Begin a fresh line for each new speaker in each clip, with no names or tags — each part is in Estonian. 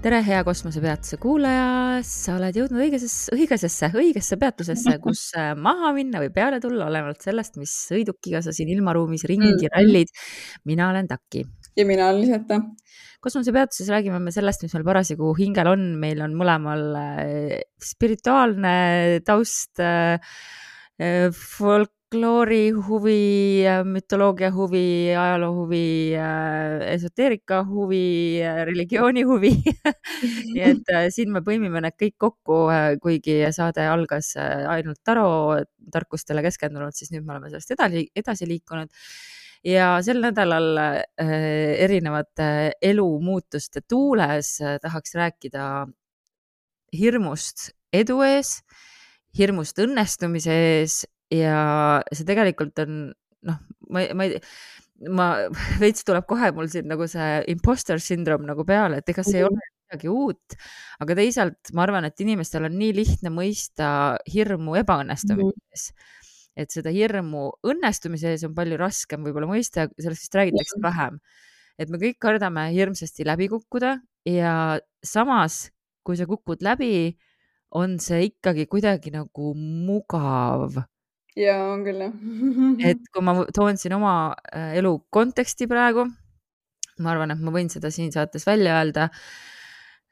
tere, hea kosmosepeatuse kuulaja, sa oled jõudnud õigesesse, õigesesse, õigesse peatusesse, kus äh, maha minna või peale tulla, olenevalt sellest, mis sõidukiga sa siin ilmaruumis ringi mm. rallid. mina olen Taki.
ja mina olen Liseta.
kosmosepeatuses räägime me sellest, mis meil parasjagu hingel on, meil on mõlemal äh, spirituaalne taust äh, folk, folkloori huvi, mütoloogia huvi, ajaloo huvi, esoteerika huvi, religiooni huvi nii et äh, siin me põimime need kõik kokku, äh, kuigi saade algas äh, ainult tarotarkustele keskendunud, siis nüüd me oleme sellest edasi, edasi liikunud. Ja sel nädalal äh, erinevate elumuutuste tuules äh, tahaks rääkida hirmust edu ees, hirmust õnnestumise ees ja see tegelikult on noh, ma, ma ei, ma veits tuleb kohe mul siin nagu see imposter syndrome nagu peale, et ega see ei ole midagi uut, aga teisalt ma arvan, et inimestel on nii lihtne mõista hirmu ebaõnnestumises mm. -hmm. et seda hirmu õnnestumise ees on palju raskem võib-olla mõista, sellest vist räägitakse mm -hmm. vähem. et me kõik kardame hirmsasti läbi kukkuda ja samas, kui sa kukud läbi, on see ikkagi kuidagi nagu mugav
jaa, on küll jah.
Et kui ma toon siin oma äh, elu konteksti praegu, ma arvan, et ma võin seda siin saates välja öelda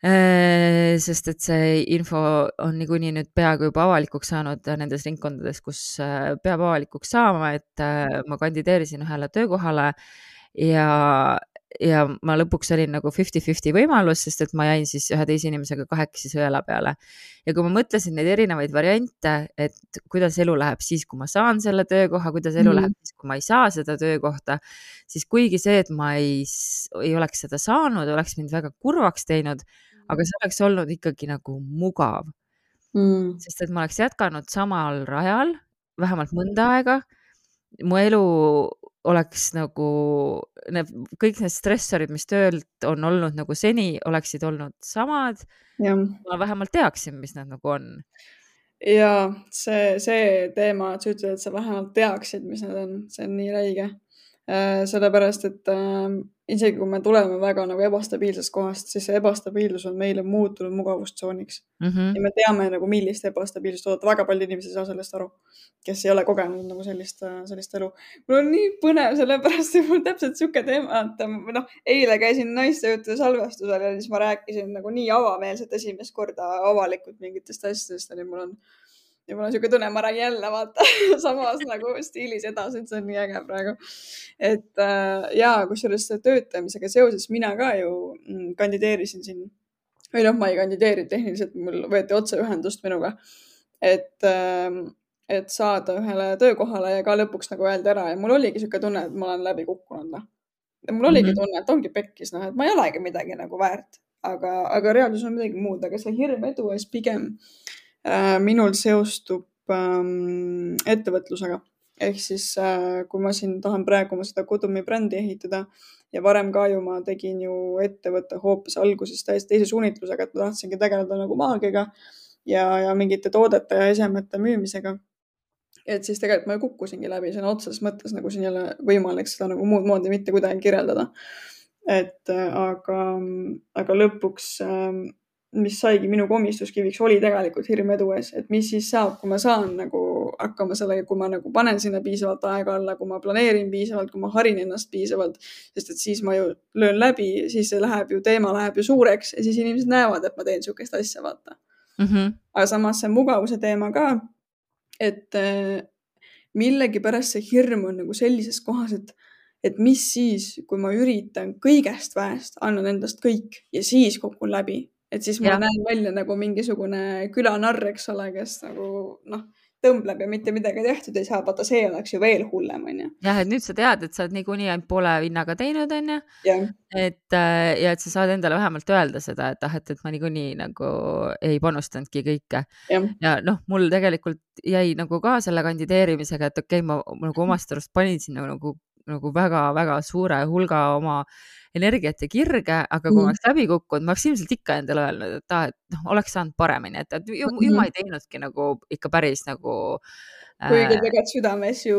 äh, sest et see info on niikuinii nüüd peaaegu juba avalikuks saanud nendes ringkondades, kus äh, peab avalikuks saama, et ma kandideerisin ühele töökohale ja ja ma lõpuks olin nagu fifty-fifty võimalus, sest et ma jäin siis ühe teise inimesega kahekesi sõela peale. ja kui ma mõtlesin neid erinevaid variante, et kuidas elu läheb siis, kui ma saan selle töökoha, kuidas elu mm. läheb siis, kui ma ei saa seda töökohta, siis kuigi see, et ma ei, ei oleks seda saanud, oleks mind väga kurvaks teinud, aga see oleks olnud ikkagi nagu mugav mm.. sest et ma oleks jätkanud samal rajal vähemalt mõnda aega mu elu oleks nagu need kõik need stressorid, mis töölt on olnud nagu seni, oleksid olnud samad. ma vähemalt teaksin, mis nad nagu on.
ja see, see teema, et sa ütled, et sa vähemalt teaksid, mis need on, see on nii räige sellepärast et äh, isegi kui me tuleme väga nagu ebastabiilsest kohast, siis see ebastabiilsus on meile muutunud mugavustsooniks mm. -hmm. ja me teame nagu, millist ebastabiilsust oodata, väga paljud inimesed ei saa sellest aru, kes ei ole kogenud nagu sellist, äh, sellist elu. mul on nii põnev, sellepärast et mul täpselt sihuke teema, et äh, noh, eile käisin naistejuttude salvestusel ja siis ma rääkisin nagu nii avameelselt esimest korda avalikult mingitest asjadest ja nüüd mul on ja mul on niisugune tunne, ma räägin jälle vaata samas nagu stiilis edasi, et see on nii äge praegu. et äh, ja kusjuures töötamisega seoses mina ka ju mm, kandideerisin siin või noh, ma ei kandideerinud tehniliselt, mul võeti otseühendust minuga, et äh, et saada ühele töökohale ja ka lõpuks nagu öelda ära ja mul oligi niisugune tunne, et ma olen läbi kukkunud, noh. mul oligi mm -hmm. tunne, et ongi pekkis, noh, et ma ei olegi midagi nagu väärt, aga, aga reaalsus on midagi muud, aga see hirm edu ees pigem Äh, minul seostub ähm, ettevõtlusega. ehk siis äh, kui ma siin tahan praegu oma seda Kudumi brändi ehitada ja varem ka ju ma tegin ju ettevõtte hoopis alguses täiesti teise suunitlusega, et ma tahtsingi tegeleda nagu maagiaga ja, ja mingite toodete ja esemete müümisega. et siis tegelikult ma ju kukkusingi läbi sõna otseses mõttes, nagu siin ei ole võimalik seda nagu muud moodi mitte kuidagi kirjeldada. et äh, aga, aga lõpuks äh, mis saigi minu komistuskiviks, oli tegelikult hirm edu ees, et mis siis saab, kui ma saan nagu hakkama sellega, kui ma nagu panen sinna piisavalt aega alla, kui ma planeerin piisavalt, kui ma harin ennast piisavalt, sest et siis ma ju löön läbi, siis see läheb ju, teema läheb ju suureks ja siis inimesed näevad, et ma teen niisugust asja, vaata mm. -hmm. aga samas see mugavuse teema ka, et äh, millegipärast see hirm on nagu sellises kohas, et et mis siis, kui ma üritan kõigest väest, annan endast kõik ja siis kukun läbi et siis ma ja. näen välja nagu mingisugune külanarr, eks ole, kes nagu noh, tõmbleb ja mitte midagi tehtud ei saa, vaata see oleks ju veel hullem, onju.
jah, et nüüd sa tead, et sa oled niikuinii ainult poole vinnaga teinud, onju. et äh, ja et sa saad endale vähemalt öelda seda, et ah, et, et ma niikuinii nagu ei panustanudki kõike. ja, ja noh, mul tegelikult jäi nagu ka selle kandideerimisega, et okei okay,, ma nagu omast arust panin sinna nagu, nagu väga-väga suure hulga oma energiat ja kirge, aga kui mm. oleks läbi kukkunud, ma oleks ilmselt ikka endale öelnud, et aa, et noh, oleks saanud paremini, et, et ju, ju ma ei teinudki nagu ikka päris nagu
äh,. kuigi tegelikult südames ju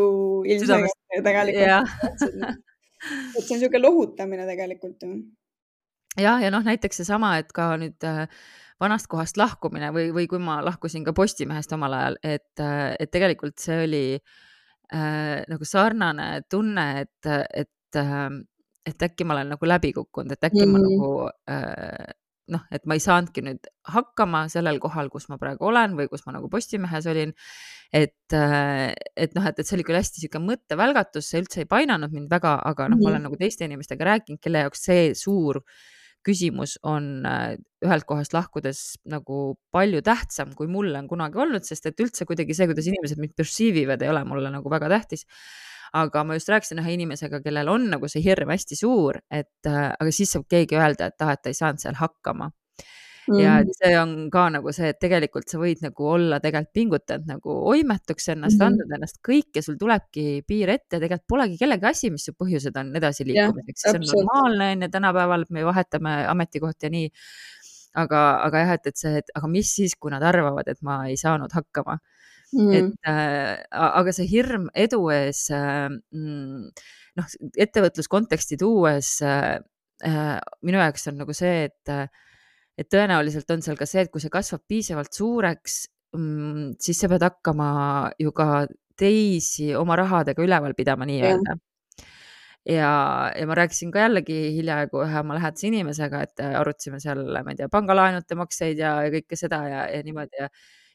ilmselgelt tegelikult. et see on niisugune lohutamine tegelikult ju.
jah, ja noh, näiteks seesama, et ka nüüd äh, vanast kohast lahkumine või, või kui ma lahkusin ka Postimehest omal ajal, et, äh, et tegelikult see oli äh, nagu sarnane tunne, et, et äh, et äkki ma olen nagu läbi kukkunud, et äkki mm ma nagu äh, noh, et ma ei saanudki nüüd hakkama sellel kohal, kus ma praegu olen või kus ma nagu Postimehes olin. et, äh, et noh, et, et see oli küll hästi sihuke mõttevälgatus, see üldse ei painanud mind väga, aga noh mm -hmm., ma olen nagu teiste inimestega rääkinud, kelle jaoks see suur küsimus on äh, ühelt kohast lahkudes nagu palju tähtsam, kui mulle on kunagi olnud, sest et üldse kuidagi see, kuidas inimesed mind perceive ivad, ei ole mulle nagu väga tähtis. Aga ma just rääkisin ühe inimesega, kellel on nagu see hirm hästi suur, et äh, aga siis saab keegi öelda, et ah, et ta ei saanud seal hakkama mm. ja see on ka nagu see, et tegelikult sa võid nagu olla tegelikult pingutanud nagu oimetuks ennast mm, -hmm. andnud ennast kõik ja sul tulebki piir ette tegelikult polegi kellegi asi, mis su põhjused on edasiliikumiseks see on normaalne on ju, tänapäeval me vahetame ametikohti ja nii. aga, aga jah, et, et see, et aga mis siis, kui nad arvavad, et ma ei saanud hakkama mm.. et äh, aga see hirm edu ees äh, mm, noh, ettevõtluskonteksti tuues äh, äh, minu jaoks on nagu see, et, et tõenäoliselt on seal ka see, et kui see kasvab piisavalt suureks mm,, siis sa pead hakkama ju ka teisi oma rahadega üleval pidama nii-öelda. Ja, ja ma rääkisin ka jällegi hiljaaegu ühe oma lähedase inimesega, et arutasime seal, ma ei tea, pangalaenude makseid ja, ja kõike seda ja, ja niimoodi ja,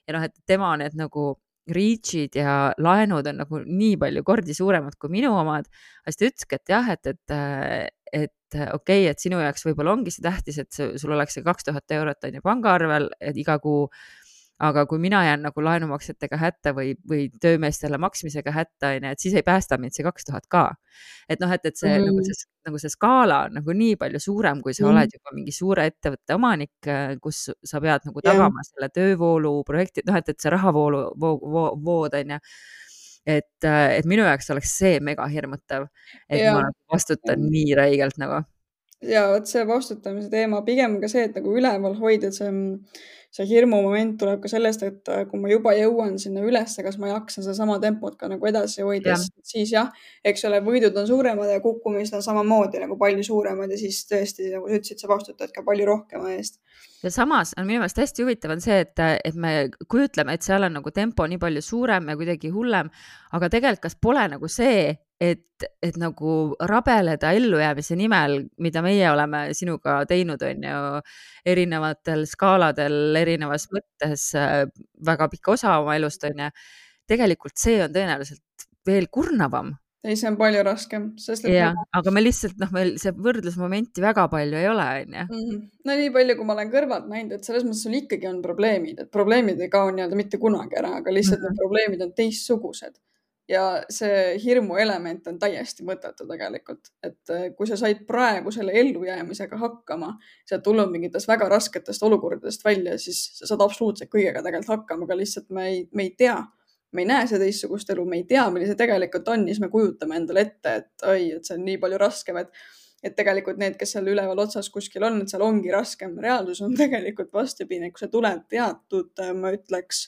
ja noh, et tema need nagu reach'id ja laenud on nagu nii palju kordi suuremad kui minu omad. siis ta ütleski, et jah, et, et, et okei okay,, et sinu jaoks võib-olla ongi see tähtis, et sul oleks see kaks tuhat eurot on ju pangaarvel, iga kuu aga kui mina jään nagu laenumaksetega hätta või, või töömeestele maksmisega hätta, onju, et siis ei päästa mind see kaks tuhat ka. et noh, et, et see mm. nagu see, nagu see skaala on nagu nii palju suurem, kui sa mm. oled juba mingi suure ettevõtte omanik, kus sa pead nagu tagama yeah. selle töövoolu projekti, noh, et, et see rahavoolu voo, voo, vood onju et, et minu jaoks oleks see mega hirmutav, et ja. ma nagu vastutan ja. nii räigelt nagu.
ja vot see vastutamise teema pigem ka see, et nagu üleval hoida see see hirmumoment tuleb ka sellest, et äh, kui ma juba jõuan sinna ülesse, kas ma jaksan sedasama tempot ka nagu edasi hoida, siis jah, eks ole, võidud on suuremad ja kukkumised on samamoodi nagu palju suuremad ja siis tõesti, nagu sa ütlesid, sa vastutad ka palju rohkema eest.
Ja samas on minu meelest hästi huvitav on see, et, et me kujutleme, et seal on nagu tempo nii palju suurem ja kuidagi hullem, aga tegelikult kas pole nagu see, et, et nagu rabeleda ellujäämise nimel, mida meie oleme sinuga teinud, on ju, erinevatel skaaladel, erinevas mõttes äh, väga pikka osa oma elust, on ju. tegelikult see on tõenäoliselt veel kurnavam
ei, see on palju raskem,
sest et. jah, aga me lihtsalt noh, meil see võrdlusmomenti väga palju ei ole, onju.
Mhm. no nii palju, kui ma olen kõrvalt näinud, et selles mõttes sul ikkagi on probleemid, et probleemid ei kao nii-öelda mitte kunagi ära, aga lihtsalt mm -hmm. need probleemid on teistsugused. Ja see hirmu element on täiesti mõttetu tegelikult, et äh, kui sa said praegu selle ellujäämisega hakkama, sa tulnud mingitest väga rasketest olukordadest välja, siis sa saad absoluutselt kõigega tegelikult hakkama, aga lihtsalt me ei, me ei tea me ei näe seda teistsugust elu, me ei tea, milline see tegelikult on, siis me kujutame endale ette, et oi, et see on nii palju raskem, et et tegelikult need, kes seal üleval otsas kuskil on, et seal ongi raskem. reaalsus on tegelikult vastupidi, kui sa tuled teatud, ma ütleks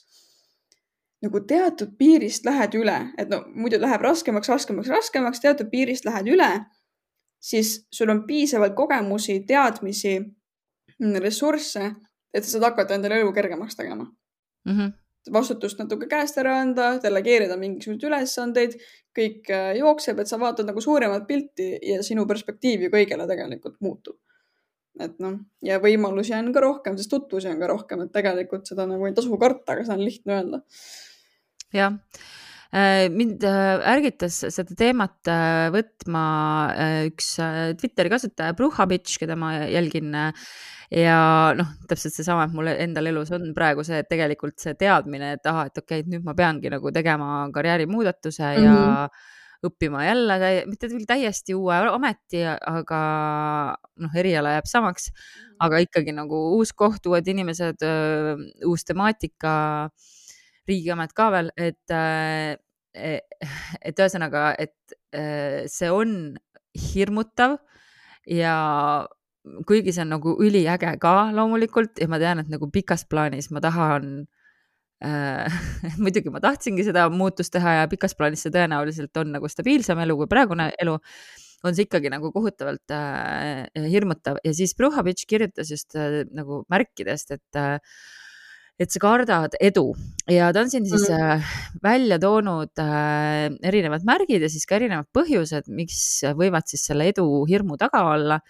nagu teatud piirist lähed üle, et no muidu läheb raskemaks, raskemaks, raskemaks, teatud piirist lähed üle, siis sul on piisavalt kogemusi, teadmisi, ressursse, et sa saad hakata endale elu kergemaks tegema mm. -hmm vastutust natuke käest ära anda, delegeerida mingisuguseid ülesandeid, kõik äh, jookseb, et sa vaatad nagu suuremat pilti ja sinu perspektiiv ju kõigele tegelikult muutub. et noh, ja võimalusi on ka rohkem, sest tutvusi on ka rohkem, et tegelikult seda nagu ei tasu karta, aga seda on lihtne öelda.
Jah mind ärgitas seda teemat võtma üks Twitteri kasutaja, Bruhabitš, keda ma jälgin ja noh, täpselt seesama, et mul endal elus on praegu see, et tegelikult see teadmine, et ahah, et okei okay,, et nüüd ma peangi nagu tegema karjäärimuudatuse mm -hmm. ja mhm. õppima jälle, mitte küll täiesti uue ameti, aga noh, eriala jääb samaks, aga ikkagi nagu uus koht, uued inimesed, uus temaatika, riigiamet ka veel, et, e, et ühesõnaga, et see on hirmutav ja kuigi see on nagu üliäge ka loomulikult ja ma tean, et nagu pikas plaanis ma tahan äh,, muidugi ma tahtsingi seda muutust teha ja pikas plaanis see tõenäoliselt on nagu stabiilsem elu kui praegune elu, on see ikkagi nagu kohutavalt äh, hirmutav. Ja siis Bruhavitš kirjutas just äh, nagu märkidest, et äh, et sa kardad edu ja ta on siin siis mm. äh, välja toonud äh, erinevad märgid ja siis ka erinevad põhjused, miks võivad siis selle edu hirmu taga olla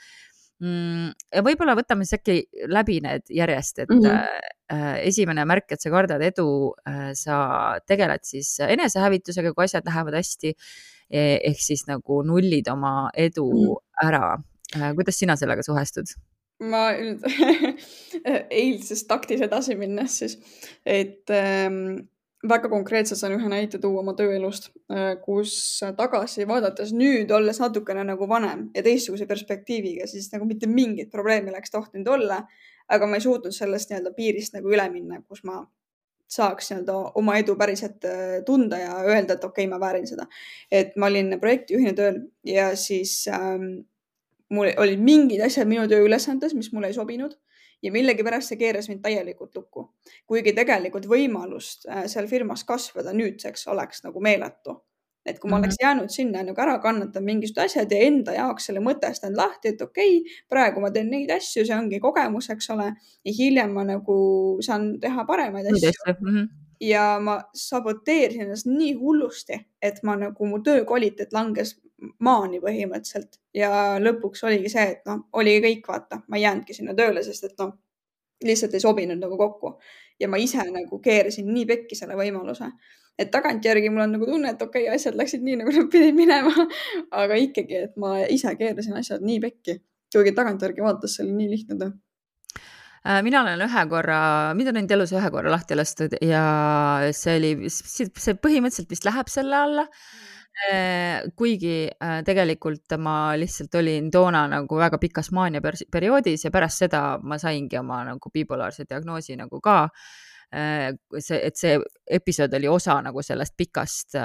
Mm, ja võib-olla võtame siis äkki läbi need järjest, et mm -hmm. äh, esimene märk, et sa kardad edu äh,, sa tegeled siis enesehävitusega, kui asjad lähevad hästi eh,. ehk siis nagu nullid oma edu mm -hmm. ära äh,. kuidas sina sellega suhestud?
Ma nüüd eilsest taktis edasi minnes siis, et ähm, väga konkreetselt saan ühe näite tuua oma tööelust, äh, kus tagasi vaadates nüüd, olles natukene nagu vanem ja teistsuguse perspektiiviga, siis nagu mitte mingit probleemi oleks tohtinud olla. aga ma ei suutnud sellest nii-öelda piirist nagu üle minna, kus ma saaks nii-öelda oma edu päriselt äh, tunda ja öelda, et okei okay,, ma väärin seda. et ma olin projektijuhina tööl ja siis ähm, mul olid mingid asjad minu tööülesandes, mis mulle ei sobinud ja millegipärast see keeras mind täielikult lukku. kuigi tegelikult võimalust äh, seal firmas kasvada nüüdseks oleks nagu meeletu. et kui ma oleks jäänud sinna nagu ära kannatanud mingisugused asjad ja enda jaoks selle mõtestanud lahti, et okei okay,, praegu ma teen neid asju, see ongi kogemus, eks ole, ja hiljem ma nagu saan teha paremaid asju mm. -hmm ja ma saboteerisin ennast nii hullusti, et ma nagu mu töö kvaliteet langes maani põhimõtteliselt. Ja lõpuks oligi see, et noh, oli kõik, vaata, ma ei jäänudki sinna tööle, sest et noh, lihtsalt ei sobinud nagu kokku. Ja ma ise nagu keerasin nii pekki selle võimaluse, et tagantjärgi mul on nagu tunne, et okei okay,, asjad läksid nii, nagu nad pidid minema. Aga ikkagi, et ma ise keerasin asjad nii pekki, kuigi tagantjärgi vaadates see oli nii lihtne töö.
Äh, mina olen ühe korra, mind on ainult elus ühe korra lahti lastud ja see oli, see põhimõtteliselt vist läheb selle alla. mm kuigi äh, tegelikult ma lihtsalt olin toona nagu väga pikas maania perioodis ja pärast seda ma saingi oma nagu bipolaarse diagnoosi nagu ka. Äh, see, et see episood oli osa nagu sellest pikast,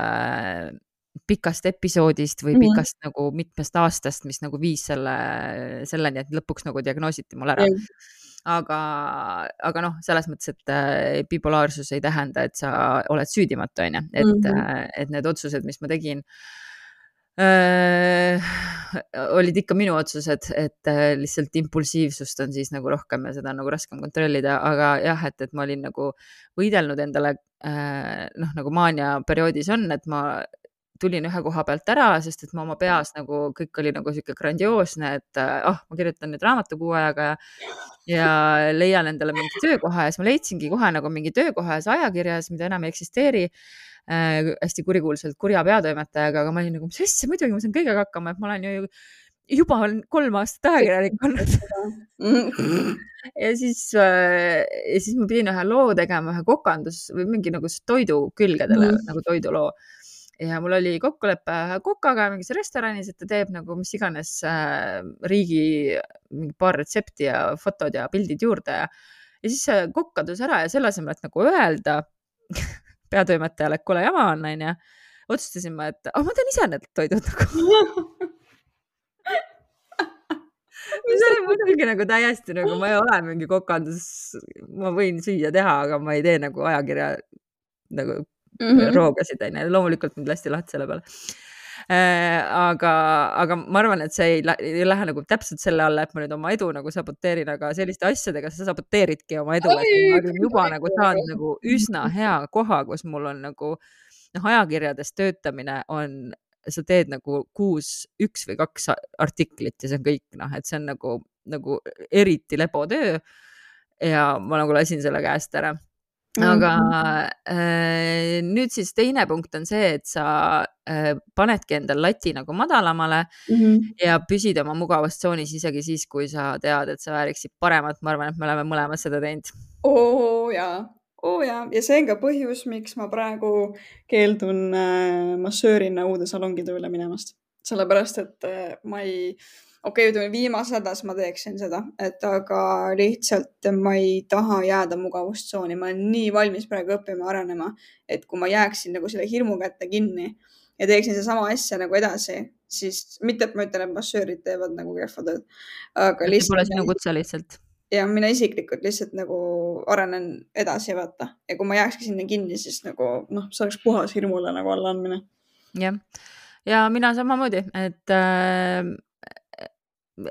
pikast episoodist või pikast mm. nagu mitmest aastast, mis nagu viis selle, selleni, et lõpuks nagu diagnoositi mul ära mm aga, aga noh, selles mõttes, et äh, bipolaarsus ei tähenda, et sa oled süüdimatu, on ju, et mm, -hmm. et need otsused, mis ma tegin äh, olid ikka minu otsused, et lihtsalt impulsiivsust on siis nagu rohkem ja seda on nagu raskem kontrollida, aga jah, et, et ma olin nagu võidelnud endale äh, noh, nagu maania perioodis on, et ma tulin ühe koha pealt ära, sest et ma oma peas nagu kõik oli nagu sihuke grandioosne, et ah oh,, ma kirjutan nüüd raamatu kuu ajaga ja ja leian endale mingi töökoha ja siis ma leidsingi kohe nagu mingi töökoha ühes ajakirjas, mida enam ei eksisteeri äh,. hästi kurikuulsalt kurja peatoimetajaga, aga ma olin nagu, mis asja, muidugi ma saan kõigega hakkama, et ma olen ju juba olen kolm aastat ajakirjanik olnud ja siis äh,, ja siis ma pidin ühe loo tegema, ühe kokandus või mingi nagu toidu külgedele mm. nagu toiduloo ja mul oli kokkulepe kokaga mingis restoranis, et ta teeb nagu mis iganes äh, riigi mingi paar retsepti ja fotod ja pildid juurde. Ja, ja siis kokk kadus ära ja selle asemel, et nagu öelda peatoimetajale, et kuule, jama on, onju, otsustasin ma, et oh, ma teen ise need toidud nagu. Mis oli muidugi nagu täiesti nagu ma ei ole mingi kokandus, ma võin süüa teha, aga ma ei tee nagu ajakirja nagu mm -hmm. roogasid, onju, loomulikult mind lasti lahti selle peale äh,. aga, aga ma arvan, et see ei, ei lähe nagu täpselt selle alla, et ma nüüd oma edu nagu saboteerin, aga selliste asjadega sa saboteeridki oma edu, et ma olin juba nagu saanud nagu üsna hea koha, kus mul on nagu noh, ajakirjades töötamine on sa teed nagu kuus, üks või kaks artiklit ja see on kõik, noh, et see on nagu, nagu eriti lebo töö. ja ma nagu lasin selle käest ära aga äh, nüüd siis teine punkt on see, et sa äh, panedki endal lati nagu madalamale mm -hmm. ja püsid oma mugavustsoonis isegi siis, kui sa tead, et sa vääriksid paremat. ma arvan, et me oleme mõlemad seda teinud.
oo jaa, oo jaa, ja see on ka põhjus, miks ma praegu keeldun äh, massöörina uude salongi tööle minemast, sellepärast et äh, ma ei okei okay,, ütleme viimases hädas ma teeksin seda, et aga lihtsalt ma ei taha jääda mugavustsooni, ma olen nii valmis praegu õppima, arenema, et kui ma jääksin nagu selle hirmu kätte kinni ja teeksin sedasama asja nagu edasi, siis mitte, et ma ütlen, et massöörid teevad nagu kehva tööd,
aga lihtsalt. Pole sinu kutse lihtsalt.
ja mina isiklikult lihtsalt nagu arenen edasi, vaata, ja kui ma jääkski sinna kinni, siis nagu noh, see oleks puhas hirmule nagu allaandmine.
jah, ja mina samamoodi, et äh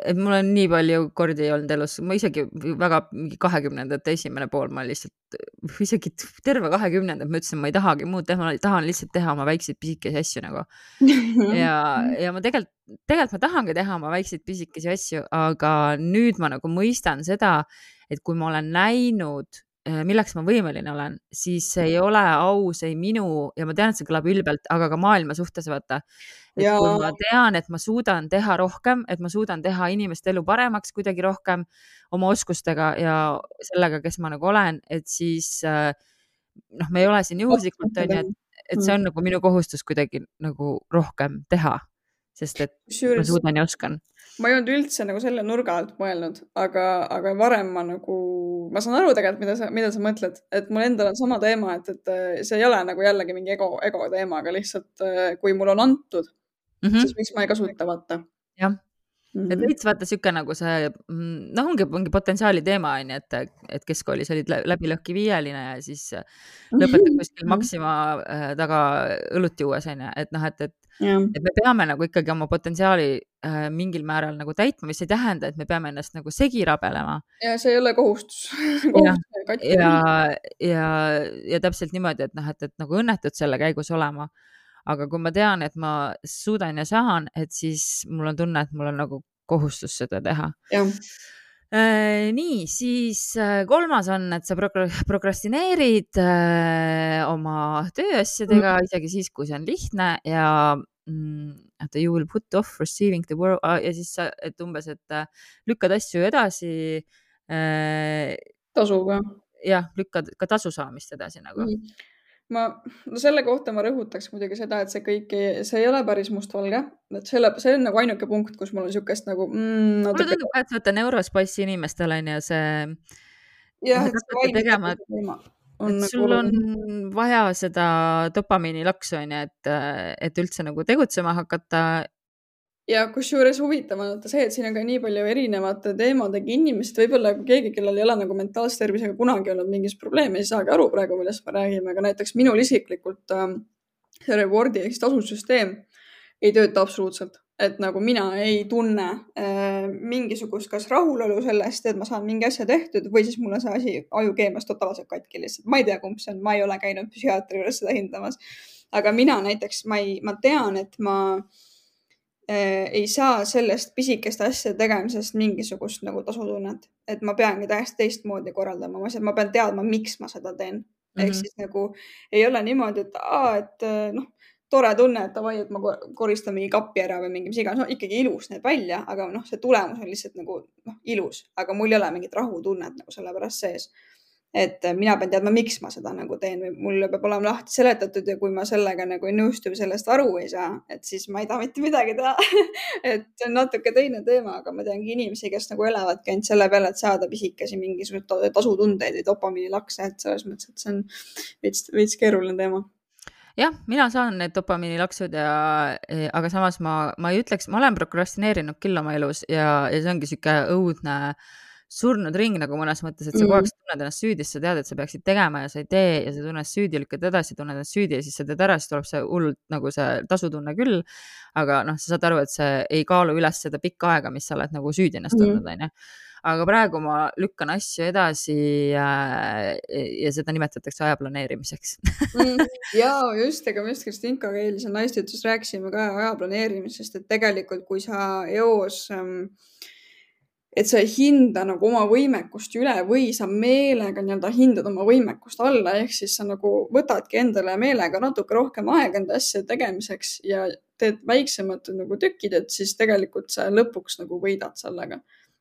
et mul on nii palju kordi olnud elus, ma isegi väga mingi kahekümnendate esimene pool, ma lihtsalt, isegi terve kahekümnendad, ma ütlesin, ma ei tahagi muud teha, ma tahan lihtsalt teha oma väikseid pisikesi asju nagu. ja, ja ma tegelikult, tegelikult ma tahangi teha oma väikseid pisikesi asju, aga nüüd ma nagu mõistan seda, et kui ma olen näinud Äh, milleks ma võimeline olen, siis ei ole aus ei minu ja ma tean, et see kõlab ülbelt, aga ka maailma suhtes vaata. Et ja. kui ma tean, et ma suudan teha rohkem, et ma suudan teha inimeste elu paremaks kuidagi rohkem oma oskustega ja sellega, kes ma nagu olen, et siis äh, noh, me ei ole siin juhuslikult onju, et, et see on nagu minu kohustus kuidagi nagu rohkem teha, sest et Kusjuures... ma suudan ja oskan
ma ei olnud üldse nagu selle nurga alt mõelnud, aga, aga varem ma nagu, ma saan aru tegelikult, mida sa, mida sa mõtled, et mul endal on sama teema, et, et see ei ole nagu jällegi mingi ego, ego teema, aga lihtsalt äh, kui mul on antud mm, -hmm. siis miks ma ei kasuta, vaata.
jah Mm -hmm. et veits vaata sihuke nagu see, mm, noh, ongi mingi potentsiaali teema on ju, et, et keskkoolis olid läbi lõhki viieline ja siis lõpetad kuskil mhm. Maxima äh, taga õlut juues on ju, et noh, et, et, et me peame nagu ikkagi oma potentsiaali äh, mingil määral nagu täitma, mis ei tähenda, et me peame ennast nagu segi rabelema.
ja see ei ole kohustus
ja, ja, ja, ja täpselt niimoodi, et noh, et, et nagu õnnetud selle käigus olema aga kui ma tean, et ma suudan ja saan, et siis mul on tunne, et mul on nagu kohustus seda teha. Äh, nii, siis äh, kolmas on, et sa prokrastineerid äh, oma tööasjadega mm. isegi siis, kui see on lihtne ja mm, oota, you will put off receiving the world ah, ja siis sa, et umbes, et lükkad asju edasi
tasuga.
jah, lükkad ka tasu saamist edasi nagu mm
ma, no selle kohta ma rõhutaks muidugi seda, et see kõik, see ei ole päris mustvalge, et selle, see on nagu ainuke punkt, kus mul on niisugust nagu
mm,. mulle tundub ka, et vaata neurospassi inimestel on ju see.
jah, et see
on et nagu sul on vaja seda dopamiinilaksu on ju, et, et üldse nagu tegutsema hakata
ja kusjuures huvitav on vaata see, et siin on ka nii palju erinevate teemadega inimesed, võib-olla keegi, kellel ei ole nagu mentaalse tervisega kunagi olnud mingit probleemi, ei saagi aru praegu, millest me räägime, aga näiteks minul isiklikult äh, see reward'i ehk siis tasusüsteem ei tööta absoluutselt, et nagu mina ei tunne äh, mingisugust kas rahulolu sellest, et ma saan mingi asja tehtud või siis mul on see asi ajukeemias totaalselt katki lihtsalt. ma ei tea, kumb see on, ma ei ole käinud psühhiaatri juures seda hindamas. aga mina näiteks, ma ei, ma tean, et ma Äh, ei saa sellest pisikeste asjade tegemisest mingisugust nagu tasutunnet, et ma peangi täiesti teistmoodi korraldama oma asjad, ma pean teadma, miks ma seda teen mm. -hmm. ehk mhm. siis nagu ei ole niimoodi, et aa, et äh, noh, tore tunne, et davai, et ma koristan mingi kapi ära või mingi mis iganes, no ikkagi ilus näeb välja, aga noh, see tulemus on lihtsalt nagu noh, ilus, aga mul ei ole mingit rahutunnet nagu selle pärast sees et mina pean teadma, miks ma seda nagu teen või mulle peab olema lahti seletatud ja kui ma sellega nagu ei nõustu või sellest aru ei saa, et siis ma ei taha mitte midagi teha. Et see on natuke teine teema, aga ma teangi inimesi, kes nagu elavadki ainult selle peale, et saada pisikesi mingisuguseid tasutundeid või dopamiinilakse, et selles mõttes, et see on veits, veits keeruline teema.
Jah, mina saan need dopamiinilaksud ja, aga samas ma, ma ei ütleks, ma olen prokrastineerinud küll oma elus ja, ja see ongi sihuke õudne äh, surnud ring nagu mõnes mõttes, et sa kogu aeg mm. tunned ennast süüdi, sest sa tead, et sa peaksid tegema ja sa ei tee ja sa tunned süüdi, lükkad edasi, tunned ennast süüdi ja siis sa teed ära, siis tuleb see hullult nagu see tasutunne küll. aga noh, sa saad aru, et see ei kaalu üles seda pikka aega, mis sa oled nagu süüdi ennast tundnud, onju aga praegu ma lükkan asju edasi ja, ja seda nimetatakse aja planeerimiseks
mm, ja just, ega me just Kristinkaga eilse naistütluses rääkisime ka aja planeerimisest, et tegelikult kui sa eos ähm, et sa ei hinda nagu oma võimekust üle või sa meelega nii-öelda hindad oma võimekust alla, ehk siis sa nagu võtadki endale meelega natuke rohkem aega enda asjade tegemiseks ja teed väiksemad nagu tükid, et siis tegelikult sa lõpuks nagu võidad sellega.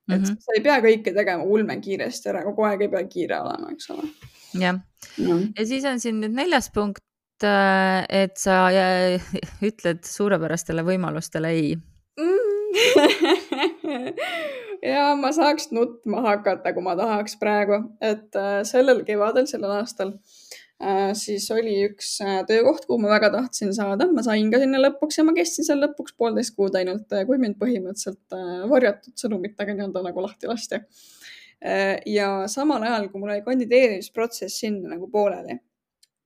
et mm -hmm. sa ei pea kõike tegema ulmekiiresti ära, kogu aeg ei pea kiire olema, eks ole.
jah no., ja siis on siin nüüd neljas punkt, äh, et sa ütled suurepärastele võimalustele ei
mm. ja ma saaks nutma hakata, kui ma tahaks praegu, et äh, sellel kevadel, sellel aastal äh, siis oli üks äh, töökoht, kuhu ma väga tahtsin saada, ma sain ka sinna lõpuks ja ma kestsin seal lõpuks poolteist kuud ainult, kui mind põhimõtteliselt varjatud sõnumitega nii-öelda nagu lahti lasti. ja samal ajal, kui mul oli kandideerimisprotsess sinna nagu pooleli,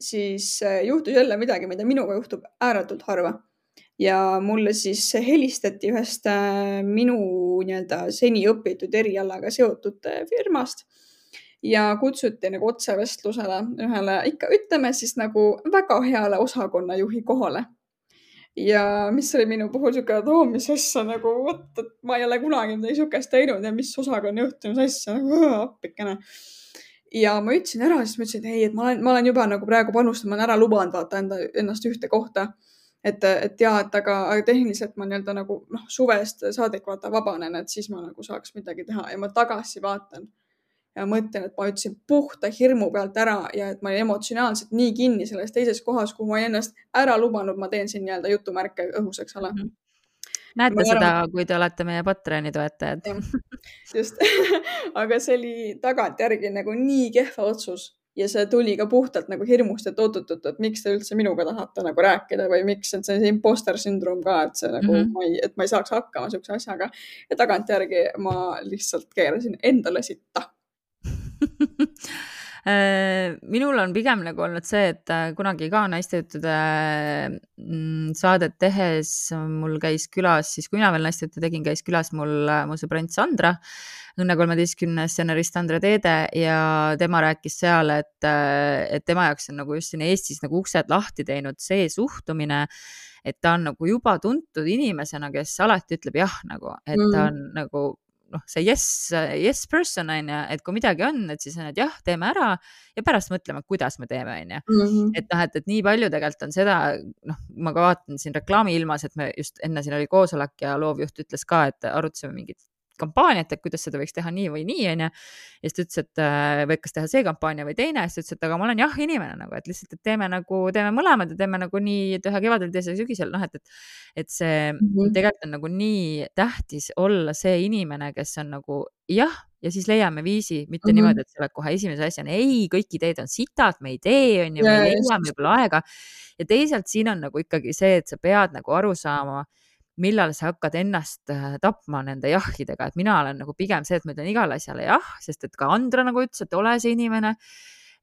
siis juhtus jälle midagi, mida minuga juhtub ääretult harva ja mulle siis helistati ühest äh, minu nii-öelda seni õpitud erialaga seotud äh, firmast ja kutsuti nagu otsevestlusele ühele ikka ütleme siis nagu väga heale osakonnajuhi kohale. ja mis oli minu puhul sihuke, et oo, mis asja nagu, vot, et ma ei ole kunagi midagi sihukest teinud ja mis osakonnajuht, mis asja, nagu appikene ja ma ütlesin ära, siis ma ütlesin, et ei, et ma olen, ma olen juba nagu praegu panustanud, ma olen ära lubanud vaata enda, ennast ühte kohta et, et ja, et aga, aga tehniliselt ma nii-öelda nagu noh, suvest saadik vaata vabanen, et siis ma nagu saaks midagi teha ja ma tagasi vaatan ja mõtlen, et ma ütlesin puhta hirmu pealt ära ja et ma olin emotsionaalselt nii kinni selles teises kohas, kuhu ma ennast ära lubanud, ma teen siin nii-öelda jutumärke õhus, eks ole mm. -hmm
näete ma seda ära..., kui te olete meie Patreoni toetajad.
just aga see oli tagantjärgi nagu nii kehva otsus ja see tuli ka puhtalt nagu hirmust, et oot-oot-oot, et miks te üldse minuga tahate nagu rääkida või miks, et see on see imposter sündroom ka, et see nagu mm -hmm. ma ei, et ma ei saaks hakkama siukse asjaga. ja tagantjärgi ma lihtsalt keerasin endale sitta
minul on pigem nagu olnud see, et äh, kunagi ka naistejuttude mm, saadet tehes mul käis külas, siis kui mina veel naistejuttu tegin, käis külas mul äh, mu sõbrant Sandra Õnne kolmeteistkümnes stsenarist Andre Teede ja tema rääkis seal, et, et tema jaoks on nagu just siin Eestis nagu uksed lahti teinud see suhtumine, et ta on nagu juba tuntud inimesena, kes alati ütleb jah nagu, et mm. ta on nagu noh, see yes, yes person on ju, et kui midagi on, et siis on, et jah, teeme ära ja pärast mõtleme, kuidas me teeme, on ju. Mhm. et noh, et, et nii palju tegelikult on seda, noh, ma ka vaatan siin reklaami ilmas, et me just enne siin oli koosolek ja loovjuht ütles ka, et arutasime mingit kampaaniat, et kuidas seda võiks teha nii või nii, onju. ja siis ta ütles, et äh, või kas teha see kampaania või teine, siis ta ütles, et aga ma olen jah inimene nagu, et lihtsalt, et teeme nagu, teeme mõlemad ja teeme nagu nii, et ühe kevadel, teise sügisel, noh, et, et, et see mm -hmm. tegelikult on nagu nii tähtis olla see inimene, kes on nagu jah, ja siis leiame viisi, mitte mm -hmm. niimoodi, et sa oled kohe esimese asjana, ei, kõik ideed on sitad, me ei tee, on ju, me ei leia, meil pole aega. ja teisalt siin on nagu ikkagi see, et sa pead nagu aru saama millal sa hakkad ennast äh, tapma nende jahhidega, et mina olen nagu pigem see, et ma ütlen igale asjale jah, sest et ka Andra nagu ütles, et ole see inimene.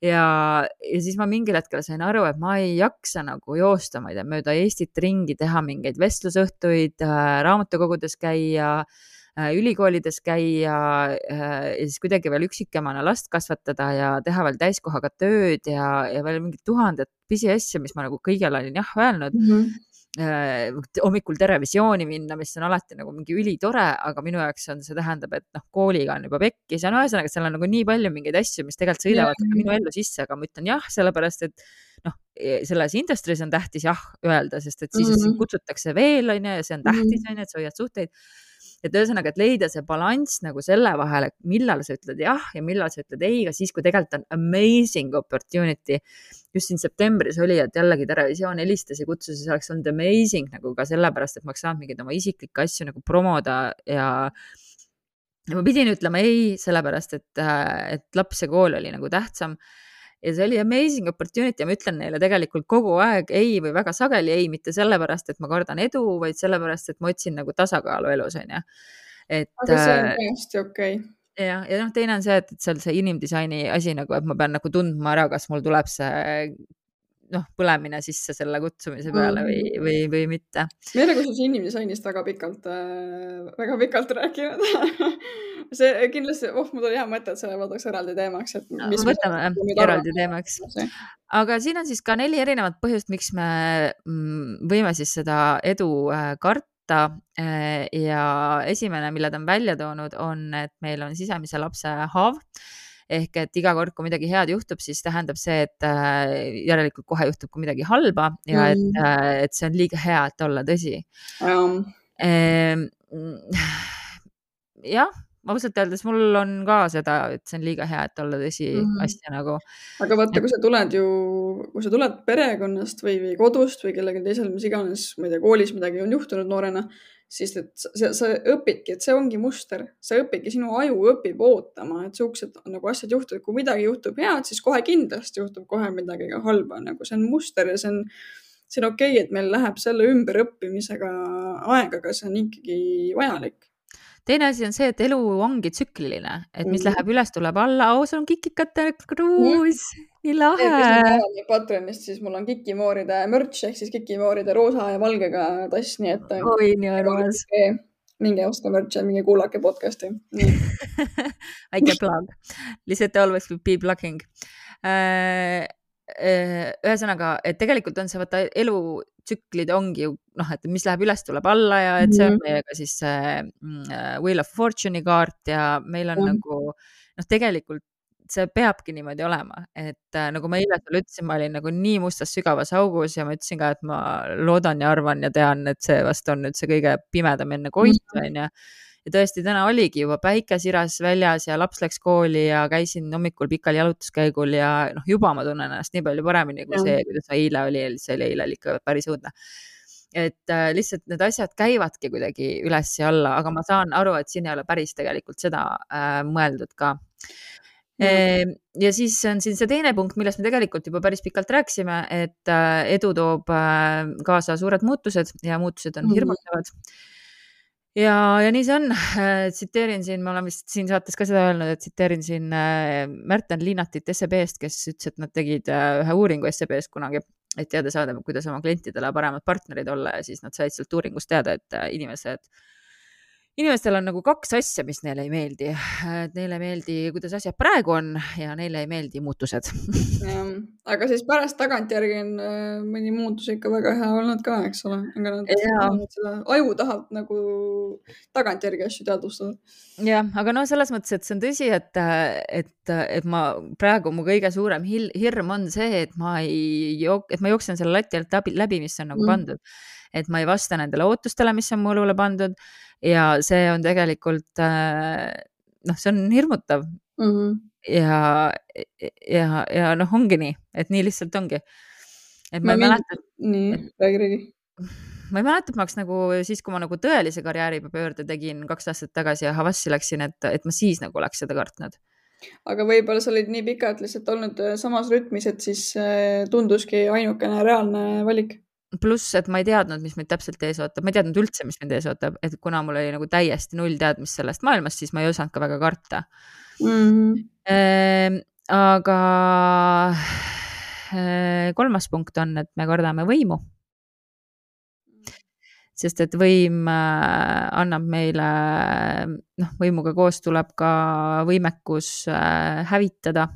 ja, ja siis ma mingil hetkel sain aru, et ma ei jaksa nagu joosta, ma ei tea, mööda Eestit ringi, teha mingeid vestlusõhtuid, äh, raamatukogudes käia äh, ülikoolides käia ja siis kuidagi veel üksikemana last kasvatada ja teha veel täiskohaga tööd ja, ja veel mingid tuhanded pisiasju, mis ma nagu kõigele olin jah öelnud mm. -hmm hommikul Terevisiooni minna, mis on alati nagu mingi ülitore, aga minu jaoks on, see tähendab, et noh, kooliga on juba pekkis ja no ühesõnaga, seal on nagu nii palju mingeid asju, mis tegelikult sõidavad yeah. minu ellu sisse, aga ma ütlen jah, sellepärast et noh, e, selles industry's on tähtis jah öelda, sest et siis mm -hmm. kutsutakse veel onju ja see on tähtis onju, et sa hoiad suhteid et ühesõnaga, et leida see balanss nagu selle vahel, et millal sa ütled jah ja millal sa ütled ei, ka siis, kui tegelikult on amazing opportunity. just siin septembris oli, et jällegi Terevisioon helistas ja kutsus ja see oleks olnud amazing nagu ka sellepärast, et ma oleks saanud mingeid oma isiklikke asju nagu promoda ja ja ma pidin ütlema ei, sellepärast et, et laps ja kool oli nagu tähtsam ja see oli amazing opportunity ja ma ütlen neile tegelikult kogu aeg ei või väga sageli ei, mitte sellepärast, et ma kardan edu, vaid sellepärast, et ma otsin nagu tasakaalu elus, onju.
et. aga see on äh, täiesti okei okay
jah, ja noh, teine on see, et, et seal see inimdisaini asi nagu, et ma pean nagu tundma ära, kas mul tuleb see noh, põlemine sisse selle kutsumise peale või, mm. või, või mitte.
me ei ole kusjuures inimdisainist väga pikalt äh,, väga pikalt rääkinud see kindlasti, oh, mul tuli hea mõte, et selle võtaks eraldi teemaks, et.
võtame jah, eraldi teemaks. aga siin on siis ka neli erinevat põhjust, miks me mm, võime siis seda edu äh, karta võtta ja esimene, mille ta on välja toonud, on, et meil on sisemise lapse haav ehk et iga kord, kui midagi head juhtub, siis tähendab see, et äh, järelikult kohe juhtub ka midagi halba ja mm. et, äh, et see on liiga hea, et olla tõsi um.. jah ausalt öeldes mul on ka seda, et see on liiga hea, et olla tõsi mm -hmm. asja nagu.
aga vaata, kui sa tuled ju, kui sa tuled perekonnast või, või kodust või kellelgi teisel, mis iganes, ma ei tea, koolis midagi on juhtunud noorena, siis et sa, sa õpidki, et see ongi muster, sa õpidki, sinu aju õpib ootama, et siuksed nagu asjad juhtuvad, kui midagi juhtub head, siis kohe kindlasti juhtub kohe midagi ka halba, nagu see on muster ja see on see on okei okay,, et meil läheb selle ümberõppimisega aega, aga see on ikkagi vajalik.
Teine asi on see, et elu ongi tsükliline, et mis mm. läheb üles, tuleb alla, oo, sul on kikikate kruus. mm., nii lahe.
Patreonist, siis mul on kikimooride merch ehk siis kikimooride roosa ja valgega tass, nii et.
oi, nii armas.
minge ostke merch'i, minge kuulake podcast'i
väike plug, lihtsalt always be plugging äh, äh, ühesõnaga, et tegelikult on see vaata elutsüklid ongi ju noh, et mis läheb üles, tuleb alla ja et see on mhm. meiega siis see äh, Wheel of Fortune'i kaart ja meil on mm. nagu noh, tegelikult see peabki niimoodi olema, et äh, nagu ma eile sulle ütlesin, ma olin nagu nii mustas sügavas augus ja ma ütlesin ka, et ma loodan ja arvan ja tean, et see vast on nüüd see kõige pimedam enne koitu, mhm. onju ja tõesti, täna oligi juba päike siras väljas ja laps läks kooli ja käisin hommikul pikal jalutuskäigul ja noh, juba ma tunnen ennast nii palju paremini kui ja. see, kuidas eile oli, see oli eile ikka päris õudne et äh, lihtsalt need asjad käivadki kuidagi üles ja alla, aga ma saan aru, et siin ei ole päris tegelikult seda äh, mõeldud ka mm.. ja siis on siin see teine punkt, millest me tegelikult juba päris pikalt rääkisime, et äh, edu toob äh, kaasa suured muutused ja muutused on mm. hirmutavad ja, ja nii see on. tsiteerin siin, ma olen vist siin saates ka seda öelnud, et tsiteerin siin Märten Liinatit SEB-st, kes ütles, et nad tegid ühe uuringu SEB-st kunagi et teada saada, kuidas oma klientidele paremad partnerid olla ja siis nad said sealt uuringust teada, et äh, inimesed, inimestel on nagu kaks asja, mis neile ei meeldi. neile ei meeldi, kuidas asjad praegu on ja neile ei meeldi muutused
aga siis pärast tagantjärgi on äh, mõni muutus ikka väga hea olnud ka, eks ole, aga nad, nad seda aju tahab nagu tagantjärgi asju teadvustada.
jah, aga no selles mõttes, et see on tõsi, et, et, et ma praegu mu kõige suurem hirm on see, et ma ei jook-, et ma jooksen selle lati alt läbi, läbi, mis on nagu mm. pandud. et ma ei vasta nendele ootustele, mis on mu õlule pandud ja see on tegelikult noh, see on hirmutav mm. -hmm. ja, ja, ja noh, ongi nii, et nii lihtsalt ongi. et ma, ma ei mäleta.
nii, räägi, räägi
ma ei mäleta, et ma oleks nagu siis, kui ma nagu tõelise karjääripöörde tegin kaks aastat tagasi ja Havassi läksin, et, et ma siis nagu oleks seda kartnud.
aga võib-olla sa olid nii pikalt lihtsalt olnud äh, samas rütmis, et siis äh, tunduski ainukene reaalne valik
pluss, et ma ei teadnud, mis meid täpselt ees ootab, ma ei teadnud üldse, mis mind ees ootab, et kuna mul oli nagu täiesti null teadmist sellest maailmast, siis ma ei osanud ka väga karta mm. -hmm. Ehm, aga äh, kolmas punkt on, et me kardame võimu sest et võim äh, annab meile, noh, võimuga koos tuleb ka võimekus äh, hävitada.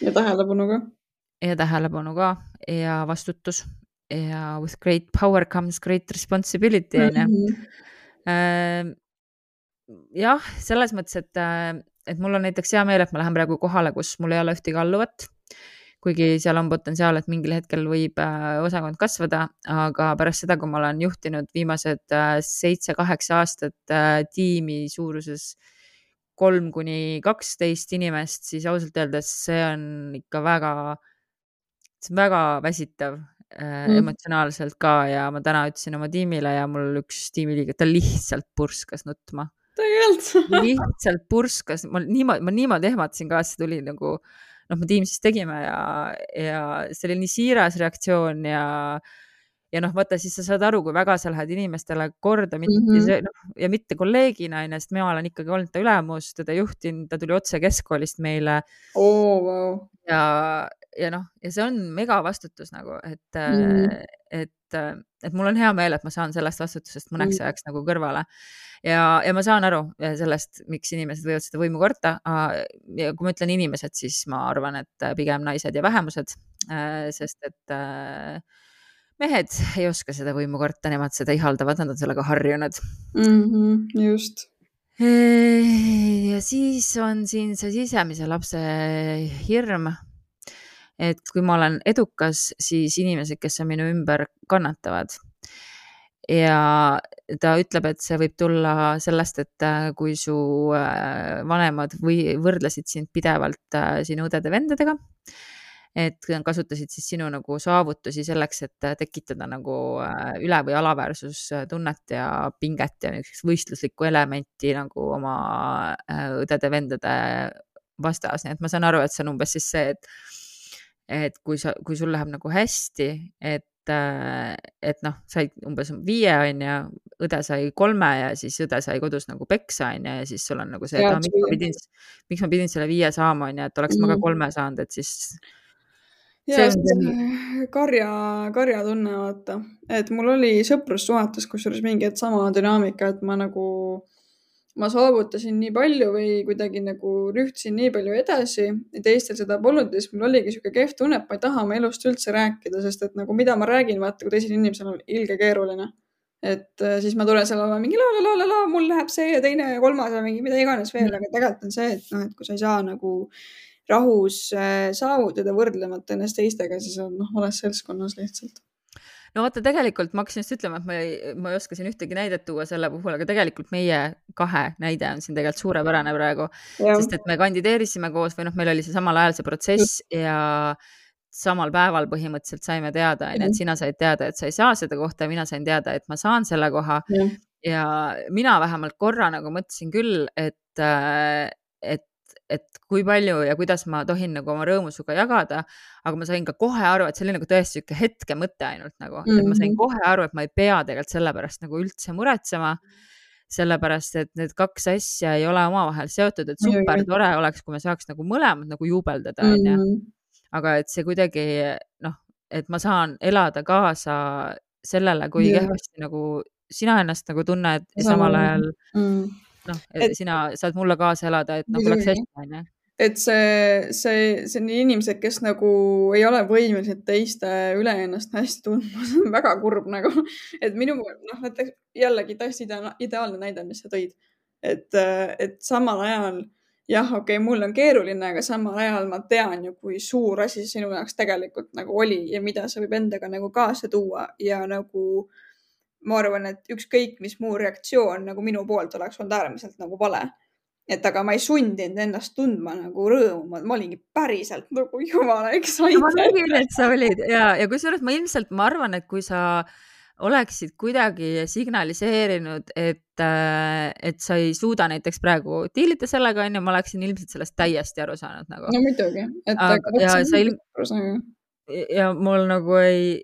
ja tähelepanu ka.
ja tähelepanu ka ja vastutus ja with great power comes great responsibility on ju. Mhm. Äh, jah, selles mõttes, et, et mul on näiteks hea meel, et ma lähen praegu kohale, kus mul ei ole ühtegi alluvat kuigi seal on potentsiaal, et mingil hetkel võib äh, osakond kasvada, aga pärast seda, kui ma olen juhtinud viimased äh, seitse-kaheksa aastat äh, tiimi suuruses kolm kuni kaksteist inimest, siis ausalt öeldes see on ikka väga, see on väga väsitav mm. emotsionaalselt ka ja ma täna ütlesin oma tiimile ja mul üks tiimiliige, ta lihtsalt purskas nutma.
tegelikult
lihtsalt purskas, ma niimoodi, ma niimoodi ehmatasin ka, see tuli nagu äh, noh, me Teamsis tegime ja, ja see oli nii siiras reaktsioon ja, ja noh, vaata siis sa saad aru, kui väga sa lähed inimestele korda, mitte mm -hmm. see, noh, ja mitte kolleegina onju, sest mina olen ikkagi olnud ta ülemus, teda juhtinud, ta tuli otse keskkoolist meile
oh,. Wow.
ja, ja noh, ja see on megavastutus nagu, et mm, et, et mul on hea meel, et ma saan sellest vastutusest mõneks mm ajaks nagu kõrvale ja, ja ma saan aru eh, sellest, miks inimesed võivad seda võimu karta. ja kui ma ütlen inimesed, siis ma arvan, et pigem naised ja vähemused, sest et eh, mehed ei oska seda võimu karta, nemad seda ihaldavad, nad on sellega harjunud
mm. -hmm, just.
ja siis on siin see sisemise lapse hirm. Et kui ma olen edukas, siis inimesed, kes on minu ümber, kannatavad. Ja ta ütleb, et see võib tulla sellest, et äh, kui su äh, vanemad või võrdlesid sind pidevalt äh, sinu õdede-vendadega, et kasutasid siis sinu nagu saavutusi selleks, et tekitada nagu üle- või alaväärsustunnet ja pinget ja niisugust võistluslikku elementi nagu oma õdede-vendade vastas, nii et ma saan aru, et see on umbes siis see, et et kui sa, kui sul läheb nagu hästi, et et, et noh, said umbes viie on ju, õde sai kolme ja siis õde sai kodus nagu peksa on ju ja siis sul on nagu see, et ah, miks ma pidin, miks ma pidin selle viie saama on ju, et oleks mm. ma ka mhm. kolme saanud, et siis.
ja see karja, karja tunne vaata, et mul oli sõprussuhetes kusjuures mingi sama dünaamika, et ma nagu ma saavutasin nii palju või kuidagi nagu rühtisin nii palju edasi ja teistel seda polnud ja siis mul oligi sihuke kehv tunne, et ma ei taha oma elust üldse rääkida, sest et nagu mida ma räägin, vaata, kui teisel inimesel on ilge keeruline. et äh, siis ma tulen seal oma mingi la la la la la, mul läheb see ja teine ja kolmas ja mingi mida iganes veel, aga tegelikult on see, et noh, et kui sa ei saa nagu rahus äh, saavutada võrdlemata ennast teistega, siis on noh, vales seltskonnas lihtsalt
no vaata, tegelikult ma hakkasin just ütlema, et ma ei, ma ei oska siin ühtegi näidet tuua selle puhul, aga tegelikult meie kahe näide on siin tegelikult suurepärane praegu, sest et me kandideerisime koos või noh, meil oli see samal ajal see protsess ja samal päeval põhimõtteliselt saime teada, onju, et sina said teada, et sa ei saa seda kohta ja mina sain teada, et ma saan selle koha. ja mina vähemalt korra nagu mõtlesin küll, et, äh, et et kui palju ja kuidas ma tohin nagu oma rõõmu sinuga jagada. aga ma sain ka kohe aru, et see oli nagu tõesti sihuke hetkemõte ainult nagu mm, -hmm. et ma sain mhm. kohe aru, et ma ei pea tegelikult selle pärast nagu üldse muretsema. sellepärast, et need kaks asja ei ole omavahel seotud, et super tore oleks, kui me saaks nagu mõlemad nagu juubeldada, onju. Mhm. aga et see kuidagi noh, et ma saan elada kaasa sellele, kui yeah. kehvasti nagu sina ennast nagu tunned ja samal ajal mm noh, sina saad mulle kaasa elada, et nagu läks hästi, onju
et see, see, see on inimesed, kes nagu ei ole võimelised teiste üle ennast hästi tundma, see on väga kurb nagu, et minu, noh, näiteks jällegi täiesti ideaalne näide, mis sa tõid. et, et samal ajal jah, okei okay,, mul on keeruline, aga samal ajal ma tean ju, kui suur asi sinu jaoks tegelikult nagu oli ja mida see võib endaga nagu kaasa tuua ja nagu äh, ma arvan, et ükskõik, mis muu reaktsioon nagu minu poolt oleks olnud äärmiselt nagu vale. et aga ma ei sundinud ennast tundma nagu rõõmu, ma olingi päriselt nagu jumala excited.
ma nägin, et sa olid ja, ja kusjuures ma ilmselt, ma arvan, et kui sa oleksid kuidagi signaliseerinud, et, äh, et sa ei suuda näiteks praegu diilida sellega, onju, ma oleksin ilmselt sellest täiesti aru saanud nagu.
no muidugi, et aga,
ja sa ilm... ja mul nagu ei,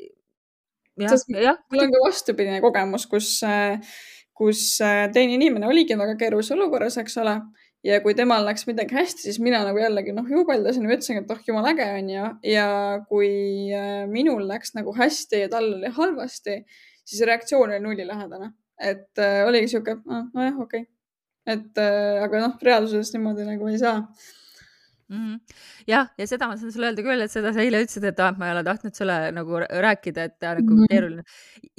mul on ka vastupidine kogemus, kus, kus äh, teine inimene oligi väga keerulises olukorras, eks ole. ja kui temal läks midagi hästi, siis mina nagu jällegi noh, juubeldasin ja ütlesin, et oh jumala äge on ju. ja kui äh, minul läks nagu hästi ja tal oli halvasti, siis reaktsioon oli nullilähedane. et äh, oligi sihuke, nojah, okei okay.. et äh, aga noh, reaalsuses niimoodi nagu ei saa
mm. -hmm. jah, ja seda ma saan sulle öelda küll, et seda sa eile ütlesid, et ah, ma ei ole tahtnud sulle nagu rääkida, et nagu mm -hmm. keeruline.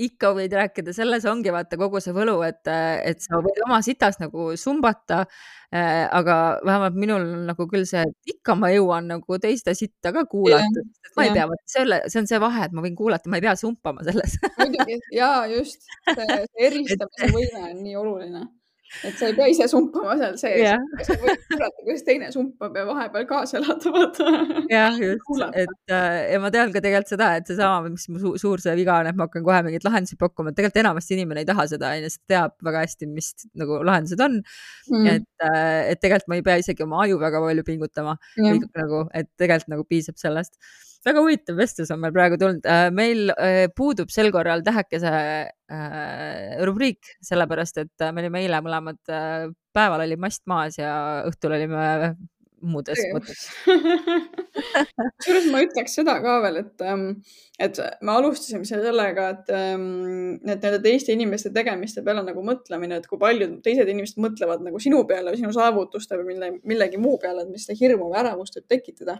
ikka võid rääkida, selles ongi vaata kogu see võlu, et, et sa võid oma sitas nagu sumbata äh,. aga vähemalt minul nagu küll see, et ikka ma jõuan nagu teiste sitta ka kuulata, sest ma ei pea, selle, see on see vahe, et ma võin kuulata, ma ei pea sumpama selles
muidugi ja just, see eristamise võime on nii oluline et sa ei pea ise sumpama seal sees. Yeah., sa võid kuulata, kuidas teine sumpab ja vahepeal kaasa elada, vaata.
jah, just, et äh, ja ma tean ka tegelikult seda, et seesama, mis mu su suur see viga on, et ma hakkan kohe mingeid lahendusi pakkuma, et tegelikult enamasti inimene ei taha seda, onju, sest teab väga hästi, mis nagu lahendused on. Mm.. et äh,, et tegelikult ma ei pea isegi oma aju väga palju pingutama. Yeah., nagu, et tegelikult nagu piisab sellest väga huvitav vestlus on meil praegu tulnud. Äh, meil äh, puudub sel korral tähekese äh, rubriik, sellepärast et me olime eile mõlemad, päeval oli mast maas ja õhtul olime muudes mõttes.
Kusjuures ma ütleks seda ka veel, et, ähm, et me alustasime sellega, et, ähm, et nende teiste inimeste tegemiste peale nagu mõtlemine, et kui palju teised inimesed mõtlevad nagu sinu peale sinu saavutuste või mille, millegi muu peale, et mis seda hirmu või ärevust võib tekitada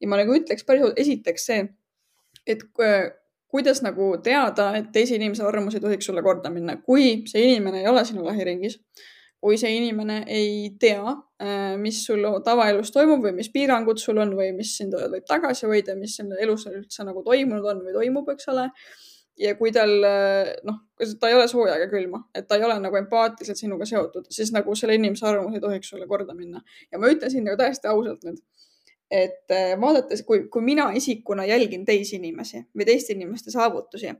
ja ma nagu ütleks päris esiteks see, et kuidas nagu teada, et teise inimese arvamus ei tohiks sulle korda minna, kui see inimene ei ole sinu lähiringis, kui see inimene ei tea, äh, mis sul tavaelus toimub või mis piirangud sul on või mis sind võib tagasi hoida, mis selle elus üldse nagu toimunud on või toimub, eks ole ja kui tal noh, ta ei ole sooja ega külma, et ta ei ole nagu empaatiliselt sinuga seotud, siis nagu selle inimese arvamus ei tohiks sulle korda minna. ja ma ütlen siin nagu täiesti ausalt nüüd, et äh, vaadates, kui, kui mina isikuna jälgin teisi inimesi või teiste inimeste saavutusi,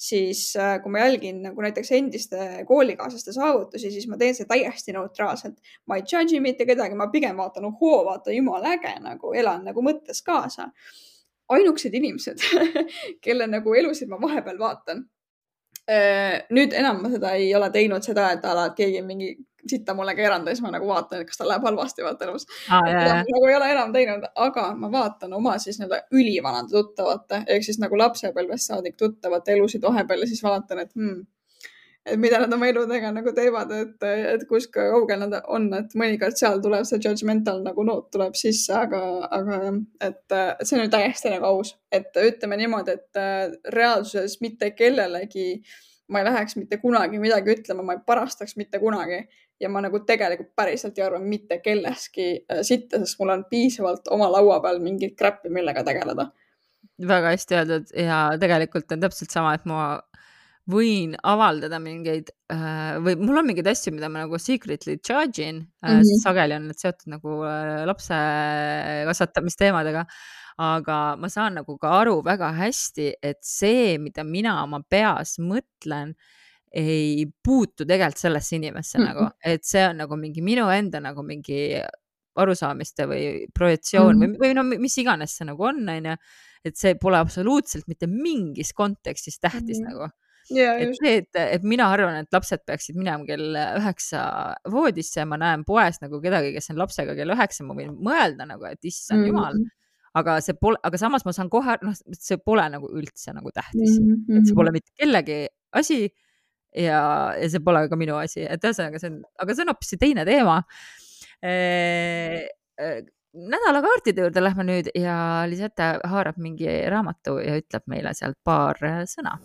siis äh, kui ma jälgin nagu näiteks endiste koolikaaslaste saavutusi, siis ma teen seda täiesti neutraalselt. ma ei judge'i mitte kedagi, ma pigem vaatan, ohoo, vaata jumala äge nagu elan nagu mõttes kaasa ainukesed inimesed kelle nagu elusid ma vahepeal vaatan. Äh, nüüd enam ma seda ei ole teinud, seda, et ala, et keegi mingi sitta mulle keeranud ja siis ma nagu vaatan, et kas tal läheb halvasti vaata elus. Ah,. nagu ei ole enam teinud, aga ma vaatan oma siis nii-öelda ülivanade tuttavate ehk siis nagu lapsepõlvest saadik tuttavate elusid vahepeal ja siis vaatan, et hmm, et mida nad oma eludega nagu teevad, et, et kus kaugel nad on, et mõnikord seal tuleb see judgmental nagu noot tuleb sisse, aga, aga et, et see on ju täiesti nagu aus, et ütleme niimoodi, et äh, reaalsuses mitte kellelegi ma ei läheks mitte kunagi midagi ütlema, ma ei parastaks mitte kunagi ja ma nagu tegelikult päriselt ei arva mitte kelleski äh, sitta, sest mul on piisavalt oma laua peal mingit crap'i, millega tegeleda.
väga hästi öeldud ja tegelikult on täpselt sama, et ma võin avaldada mingeid äh, või mul on mingeid asju, mida ma nagu secretly charge in mm, -hmm. sageli on need seotud nagu lapse kasvatamisteemadega. aga ma saan nagu ka aru väga hästi, et see, mida mina oma peas mõtlen, ei puutu tegelikult sellesse inimesse mm -hmm. nagu, mm. et see on nagu mingi minu enda nagu mingi arusaamiste või projektsioon mm -hmm. või, või no mis iganes see nagu on, onju. et see pole absoluutselt mitte mingis kontekstis tähtis mm -hmm. nagu
Ja,
et see, et, et mina arvan, et lapsed peaksid minema kell üheksa voodisse, ma näen poes nagu kedagi, kes on lapsega kell üheksa, ma võin mõelda nagu, et issand mm -hmm. jumal. Mm-hmm. aga see pole, aga samas ma saan kohe, noh, see pole nagu üldse nagu tähtis mm, -hmm. et see pole mm-hmm. mitte kellegi asi ja, ja see pole ka minu asi, et ühesõnaga see on, aga see on hoopis teine teema. E nädalakaartide juurde lähme nüüd ja Lisette haarab mingi raamatu ja ütleb meile sealt paar sõna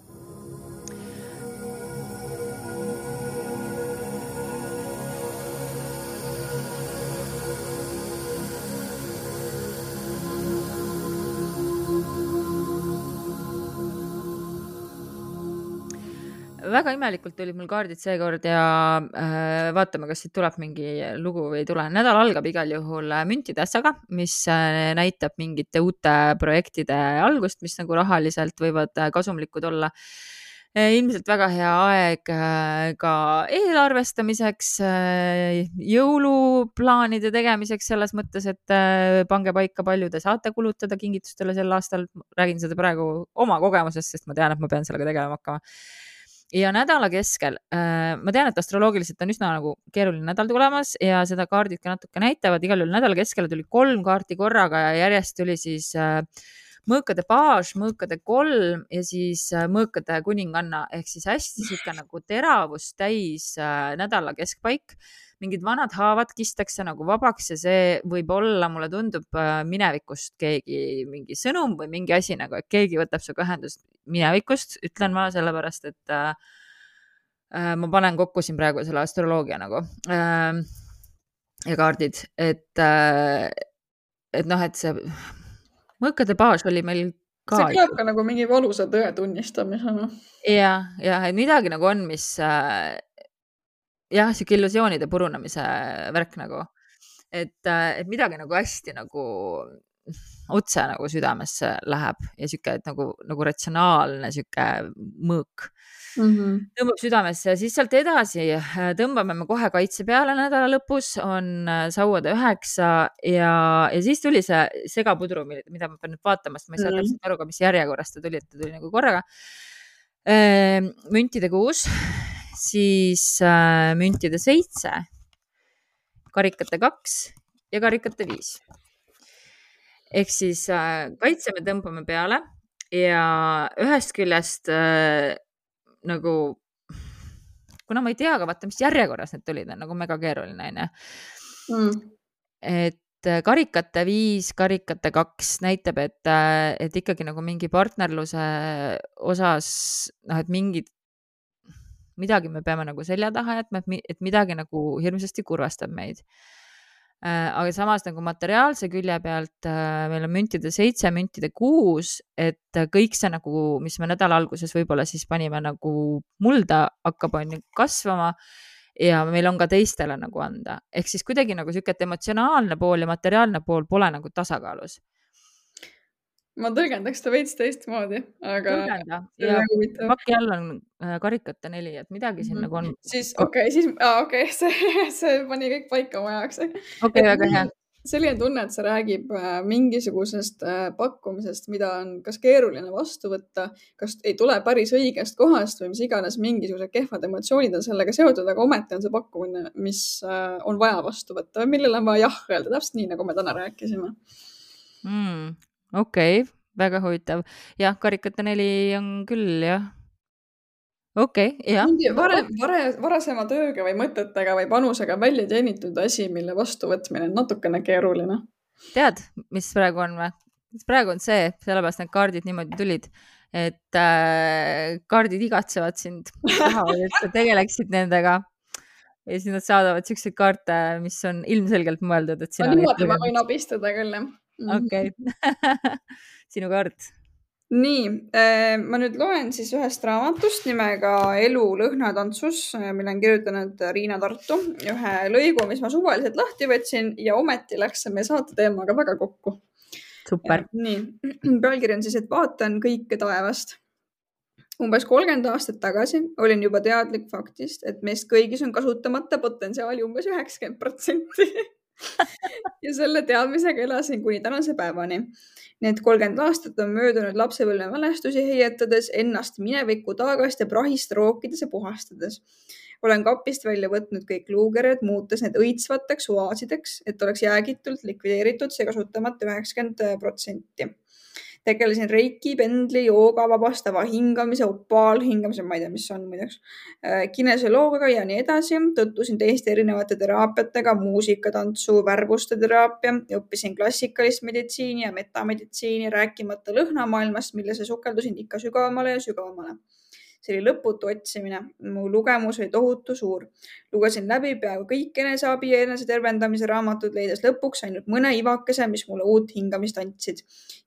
väga imelikult tulid mul kaardid seekord ja äh, vaatame, kas siit tuleb mingi lugu või ei tule. nädal algab igal juhul äh, müntide asjaga, mis äh, näitab mingite uute projektide algust, mis nagu rahaliselt võivad äh, kasumlikud olla ilmselt väga hea aeg ka eelarvestamiseks, jõuluplaanide tegemiseks selles mõttes, et pange paika, palju te saate kulutada kingitustele sel aastal. räägin seda praegu oma kogemusest, sest ma tean, et ma pean sellega tegelema hakkama ja nädala keskel äh,, ma tean, et astroloogiliselt on üsna nagu keeruline nädal tulemas ja seda kaardid ka natuke näitavad, igal juhul nädala keskele tuli kolm kaarti korraga ja järjest tuli siis äh, mõõkade baas, mõõkade kolm ja siis äh, mõõkade kuninganna. Ehk siis hästi sihuke nagu teravust täis äh, nädala keskpaik. Mingid vanad haavad kistakse nagu vabaks ja see võib olla, mulle tundub äh, minevikust keegi mingi sõnum või mingi asi nagu, et keegi võtab sinuga ühendust minevikust, ütlen ma sellepärast, et äh, ma panen kokku siin praegu selle astroloogia nagu äh, ja kaardid, et äh,, et noh, et see mõõkade baas oli meil
ka. see kõlab ka nagu mingi valusa tõe tunnistamisena.
ja, ja et midagi nagu on, mis äh, jah, sihuke illusioonide purunemise värk nagu, et, äh, et midagi nagu hästi nagu otse nagu südamesse läheb ja sihuke nagu, nagu ratsionaalne sihuke mõõk mm -hmm. tõmbab südamesse ja siis sealt edasi äh, tõmbame me kohe kaitse peale nädala lõpus, on äh, sauade üheksa ja, ja siis tuli see segapudru, mida ma pean nüüd vaatama, sest ma ei saa mm -hmm. täpselt aru ka, mis järjekorras ta tuli, et ta tuli nagu korraga. müntide kuus siis äh, müntide seitse, karikate kaks ja karikate viis. Ehk siis äh, kaitse me tõmbame peale ja ühest küljest äh, nagu, kuna ma ei tea ka vaata, mis järjekorras need tulid, on nagu mega keeruline onju mm.. et et karikate viis, karikate kaks näitab, et, et ikkagi nagu mingi partnerluse osas noh, et mingid, midagi me peame nagu selja taha jätma, et midagi nagu hirmsasti kurvastab meid. Äh, aga samas nagu materiaalse külje pealt äh, meil on müntide seitse, müntide kuus, et äh, kõik see nagu, mis me nädala alguses võib-olla siis panime nagu mulda, hakkab on ju kasvama. Ja meil on ka teistele nagu anda, ehk siis kuidagi nagu sihuke, et emotsionaalne pool ja materiaalne pool pole nagu tasakaalus
ma tõlgendaks ta veits teistmoodi, aga.
tõlgenda ja paki all on äh, karikate neli, et midagi siin mm -hmm. nagu on.
siis okei okay,, siis ah, okei okay,, see, see pani kõik paika mu jaoks.
okei väga hea.
selline tunne, et see räägib äh, mingisugusest äh, pakkumisest, mida on kas keeruline vastu võtta, kas ei tule päris õigest kohast või mis iganes, mingisugused kehvad emotsioonid on sellega seotud, aga ometi on see pakkumine, mis on vaja vastu võtta või millele on vaja jah öelda, täpselt nii, nagu me täna rääkisime
mm okei okay,, väga huvitav. jah, karikate neli on küll jah. okei okay,, jah.
mingi varem, varem, varasema tööga või mõtetega või panusega välja teenitud asi, mille vastuvõtmine on natukene keeruline.
tead, mis praegu on või? praegu on see, sellepärast need kaardid niimoodi tulid, et äh, kaardid igatsevad sind, tahavad, et sa tegeleksid nendega ja siis nad saadavad siukseid kaarte, mis on ilmselgelt mõeldud, et
sina niimoodi ma võin abistada küll jah.
Okei sinu kaart.
nii, äh, ma nüüd loen siis ühest raamatust nimega Elu lõhnatantsus, äh, mille on kirjutanud Riina Tartu, ühe lõigu, mis ma suvaliselt lahti võtsin ja ometi läks see meie saate teemaga väga kokku.
super.
nii, pealkiri on siis, et vaatan kõike taevast umbes kolmkümmend aastat tagasi olin juba teadlik faktist, et meist kõigis on kasutamata potentsiaali umbes üheksakümmend protsenti ja selle teadmisega elasin kuni tänase päevani. Need kolmkümmend aastat on möödunud lapsepõlve mälestusi heietades, ennast mineviku taagast ja prahist rookides ja puhastades. olen kapist välja võtnud kõik luukered, muutes need õitsvateks oaasideks, et oleks jäägitult likvideeritud see kasutamata üheksakümmend protsenti tegelesin reiki, pendli, jooga, vabastava hingamise, opaalhingamise, ma ei tea, mis see on muideks, äh, kinesioloogiaga ja nii edasi. tutvusin teiste erinevate teraapiatega, muusika, tantsu, värvuste teraapia, õppisin klassikalist meditsiini ja metameditsiini, rääkimata lõhnamaailmast, millesse sukeldusin ikka sügavamale ja sügavamale see oli lõputu otsimine. mu lugemus oli tohutu suur. lugesin läbi peaaegu kõik eneseabi ja enesetervendamise raamatud, leides lõpuks ainult mõne ivakese, mis mulle uut hingamist andsid.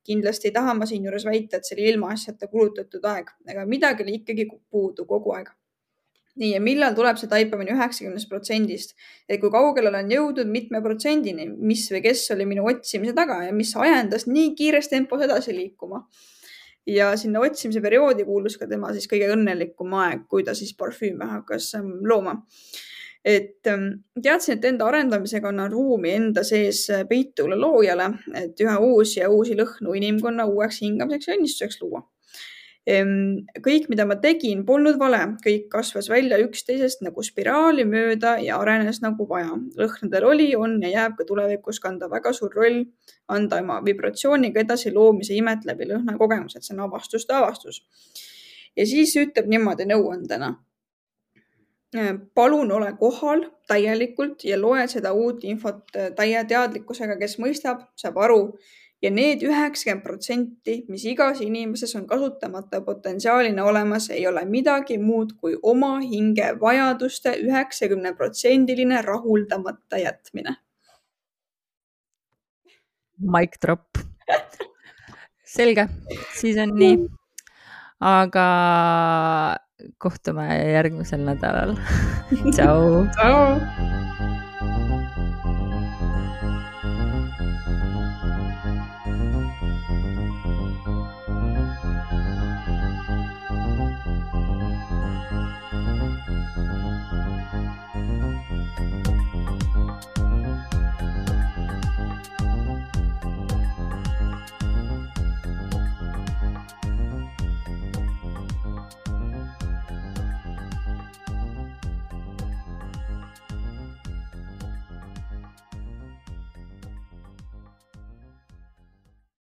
Kindlasti ei taha ma siinjuures väita, et see oli ilmaasjata kulutatud aeg, aga midagi oli ikkagi puudu kogu aeg. Nii, ja millal tuleb see taipamine üheksakümnest protsendist, et kui kaugele olen jõudnud mitme protsendini, mis või kes oli minu otsimise taga ja mis ajendas nii kiires tempos edasi liikuma. Ja sinna otsimise perioodi kuulus ka tema siis kõige õnnelikum aeg, kui ta siis parfüüme hakkas ähm, looma. Et ähm, teadsin, et enda arendamisega annan ruumi enda sees äh, peituvale loojale, et üha uusi ja uusi lõhnu inimkonna uueks hingamiseks ja õnnistuseks luua kõik, mida ma tegin, polnud vale, kõik kasvas välja üksteisest nagu spiraali mööda ja arenes nagu vaja. lõhnadel oli, on ja jääb ka tulevikus kanda väga suur roll, anda oma vibratsiooniga edasi loomise imet läbi lõhnakogemused, see on avastuste avastus. ja siis ütleb niimoodi nõuandena. Palun ole kohal täielikult ja loe seda uut infot täie teadlikkusega, kes mõistab, saab aru ja need üheksakümmend protsenti, mis igas inimeses on kasutamata potentsiaalina olemas, ei ole midagi muud kui oma hinge vajaduste üheksakümne protsendiline rahuldamata jätmine.
Mic drop. selge, siis on nii. aga kohtume järgmisel nädalal. tšau.
tšau.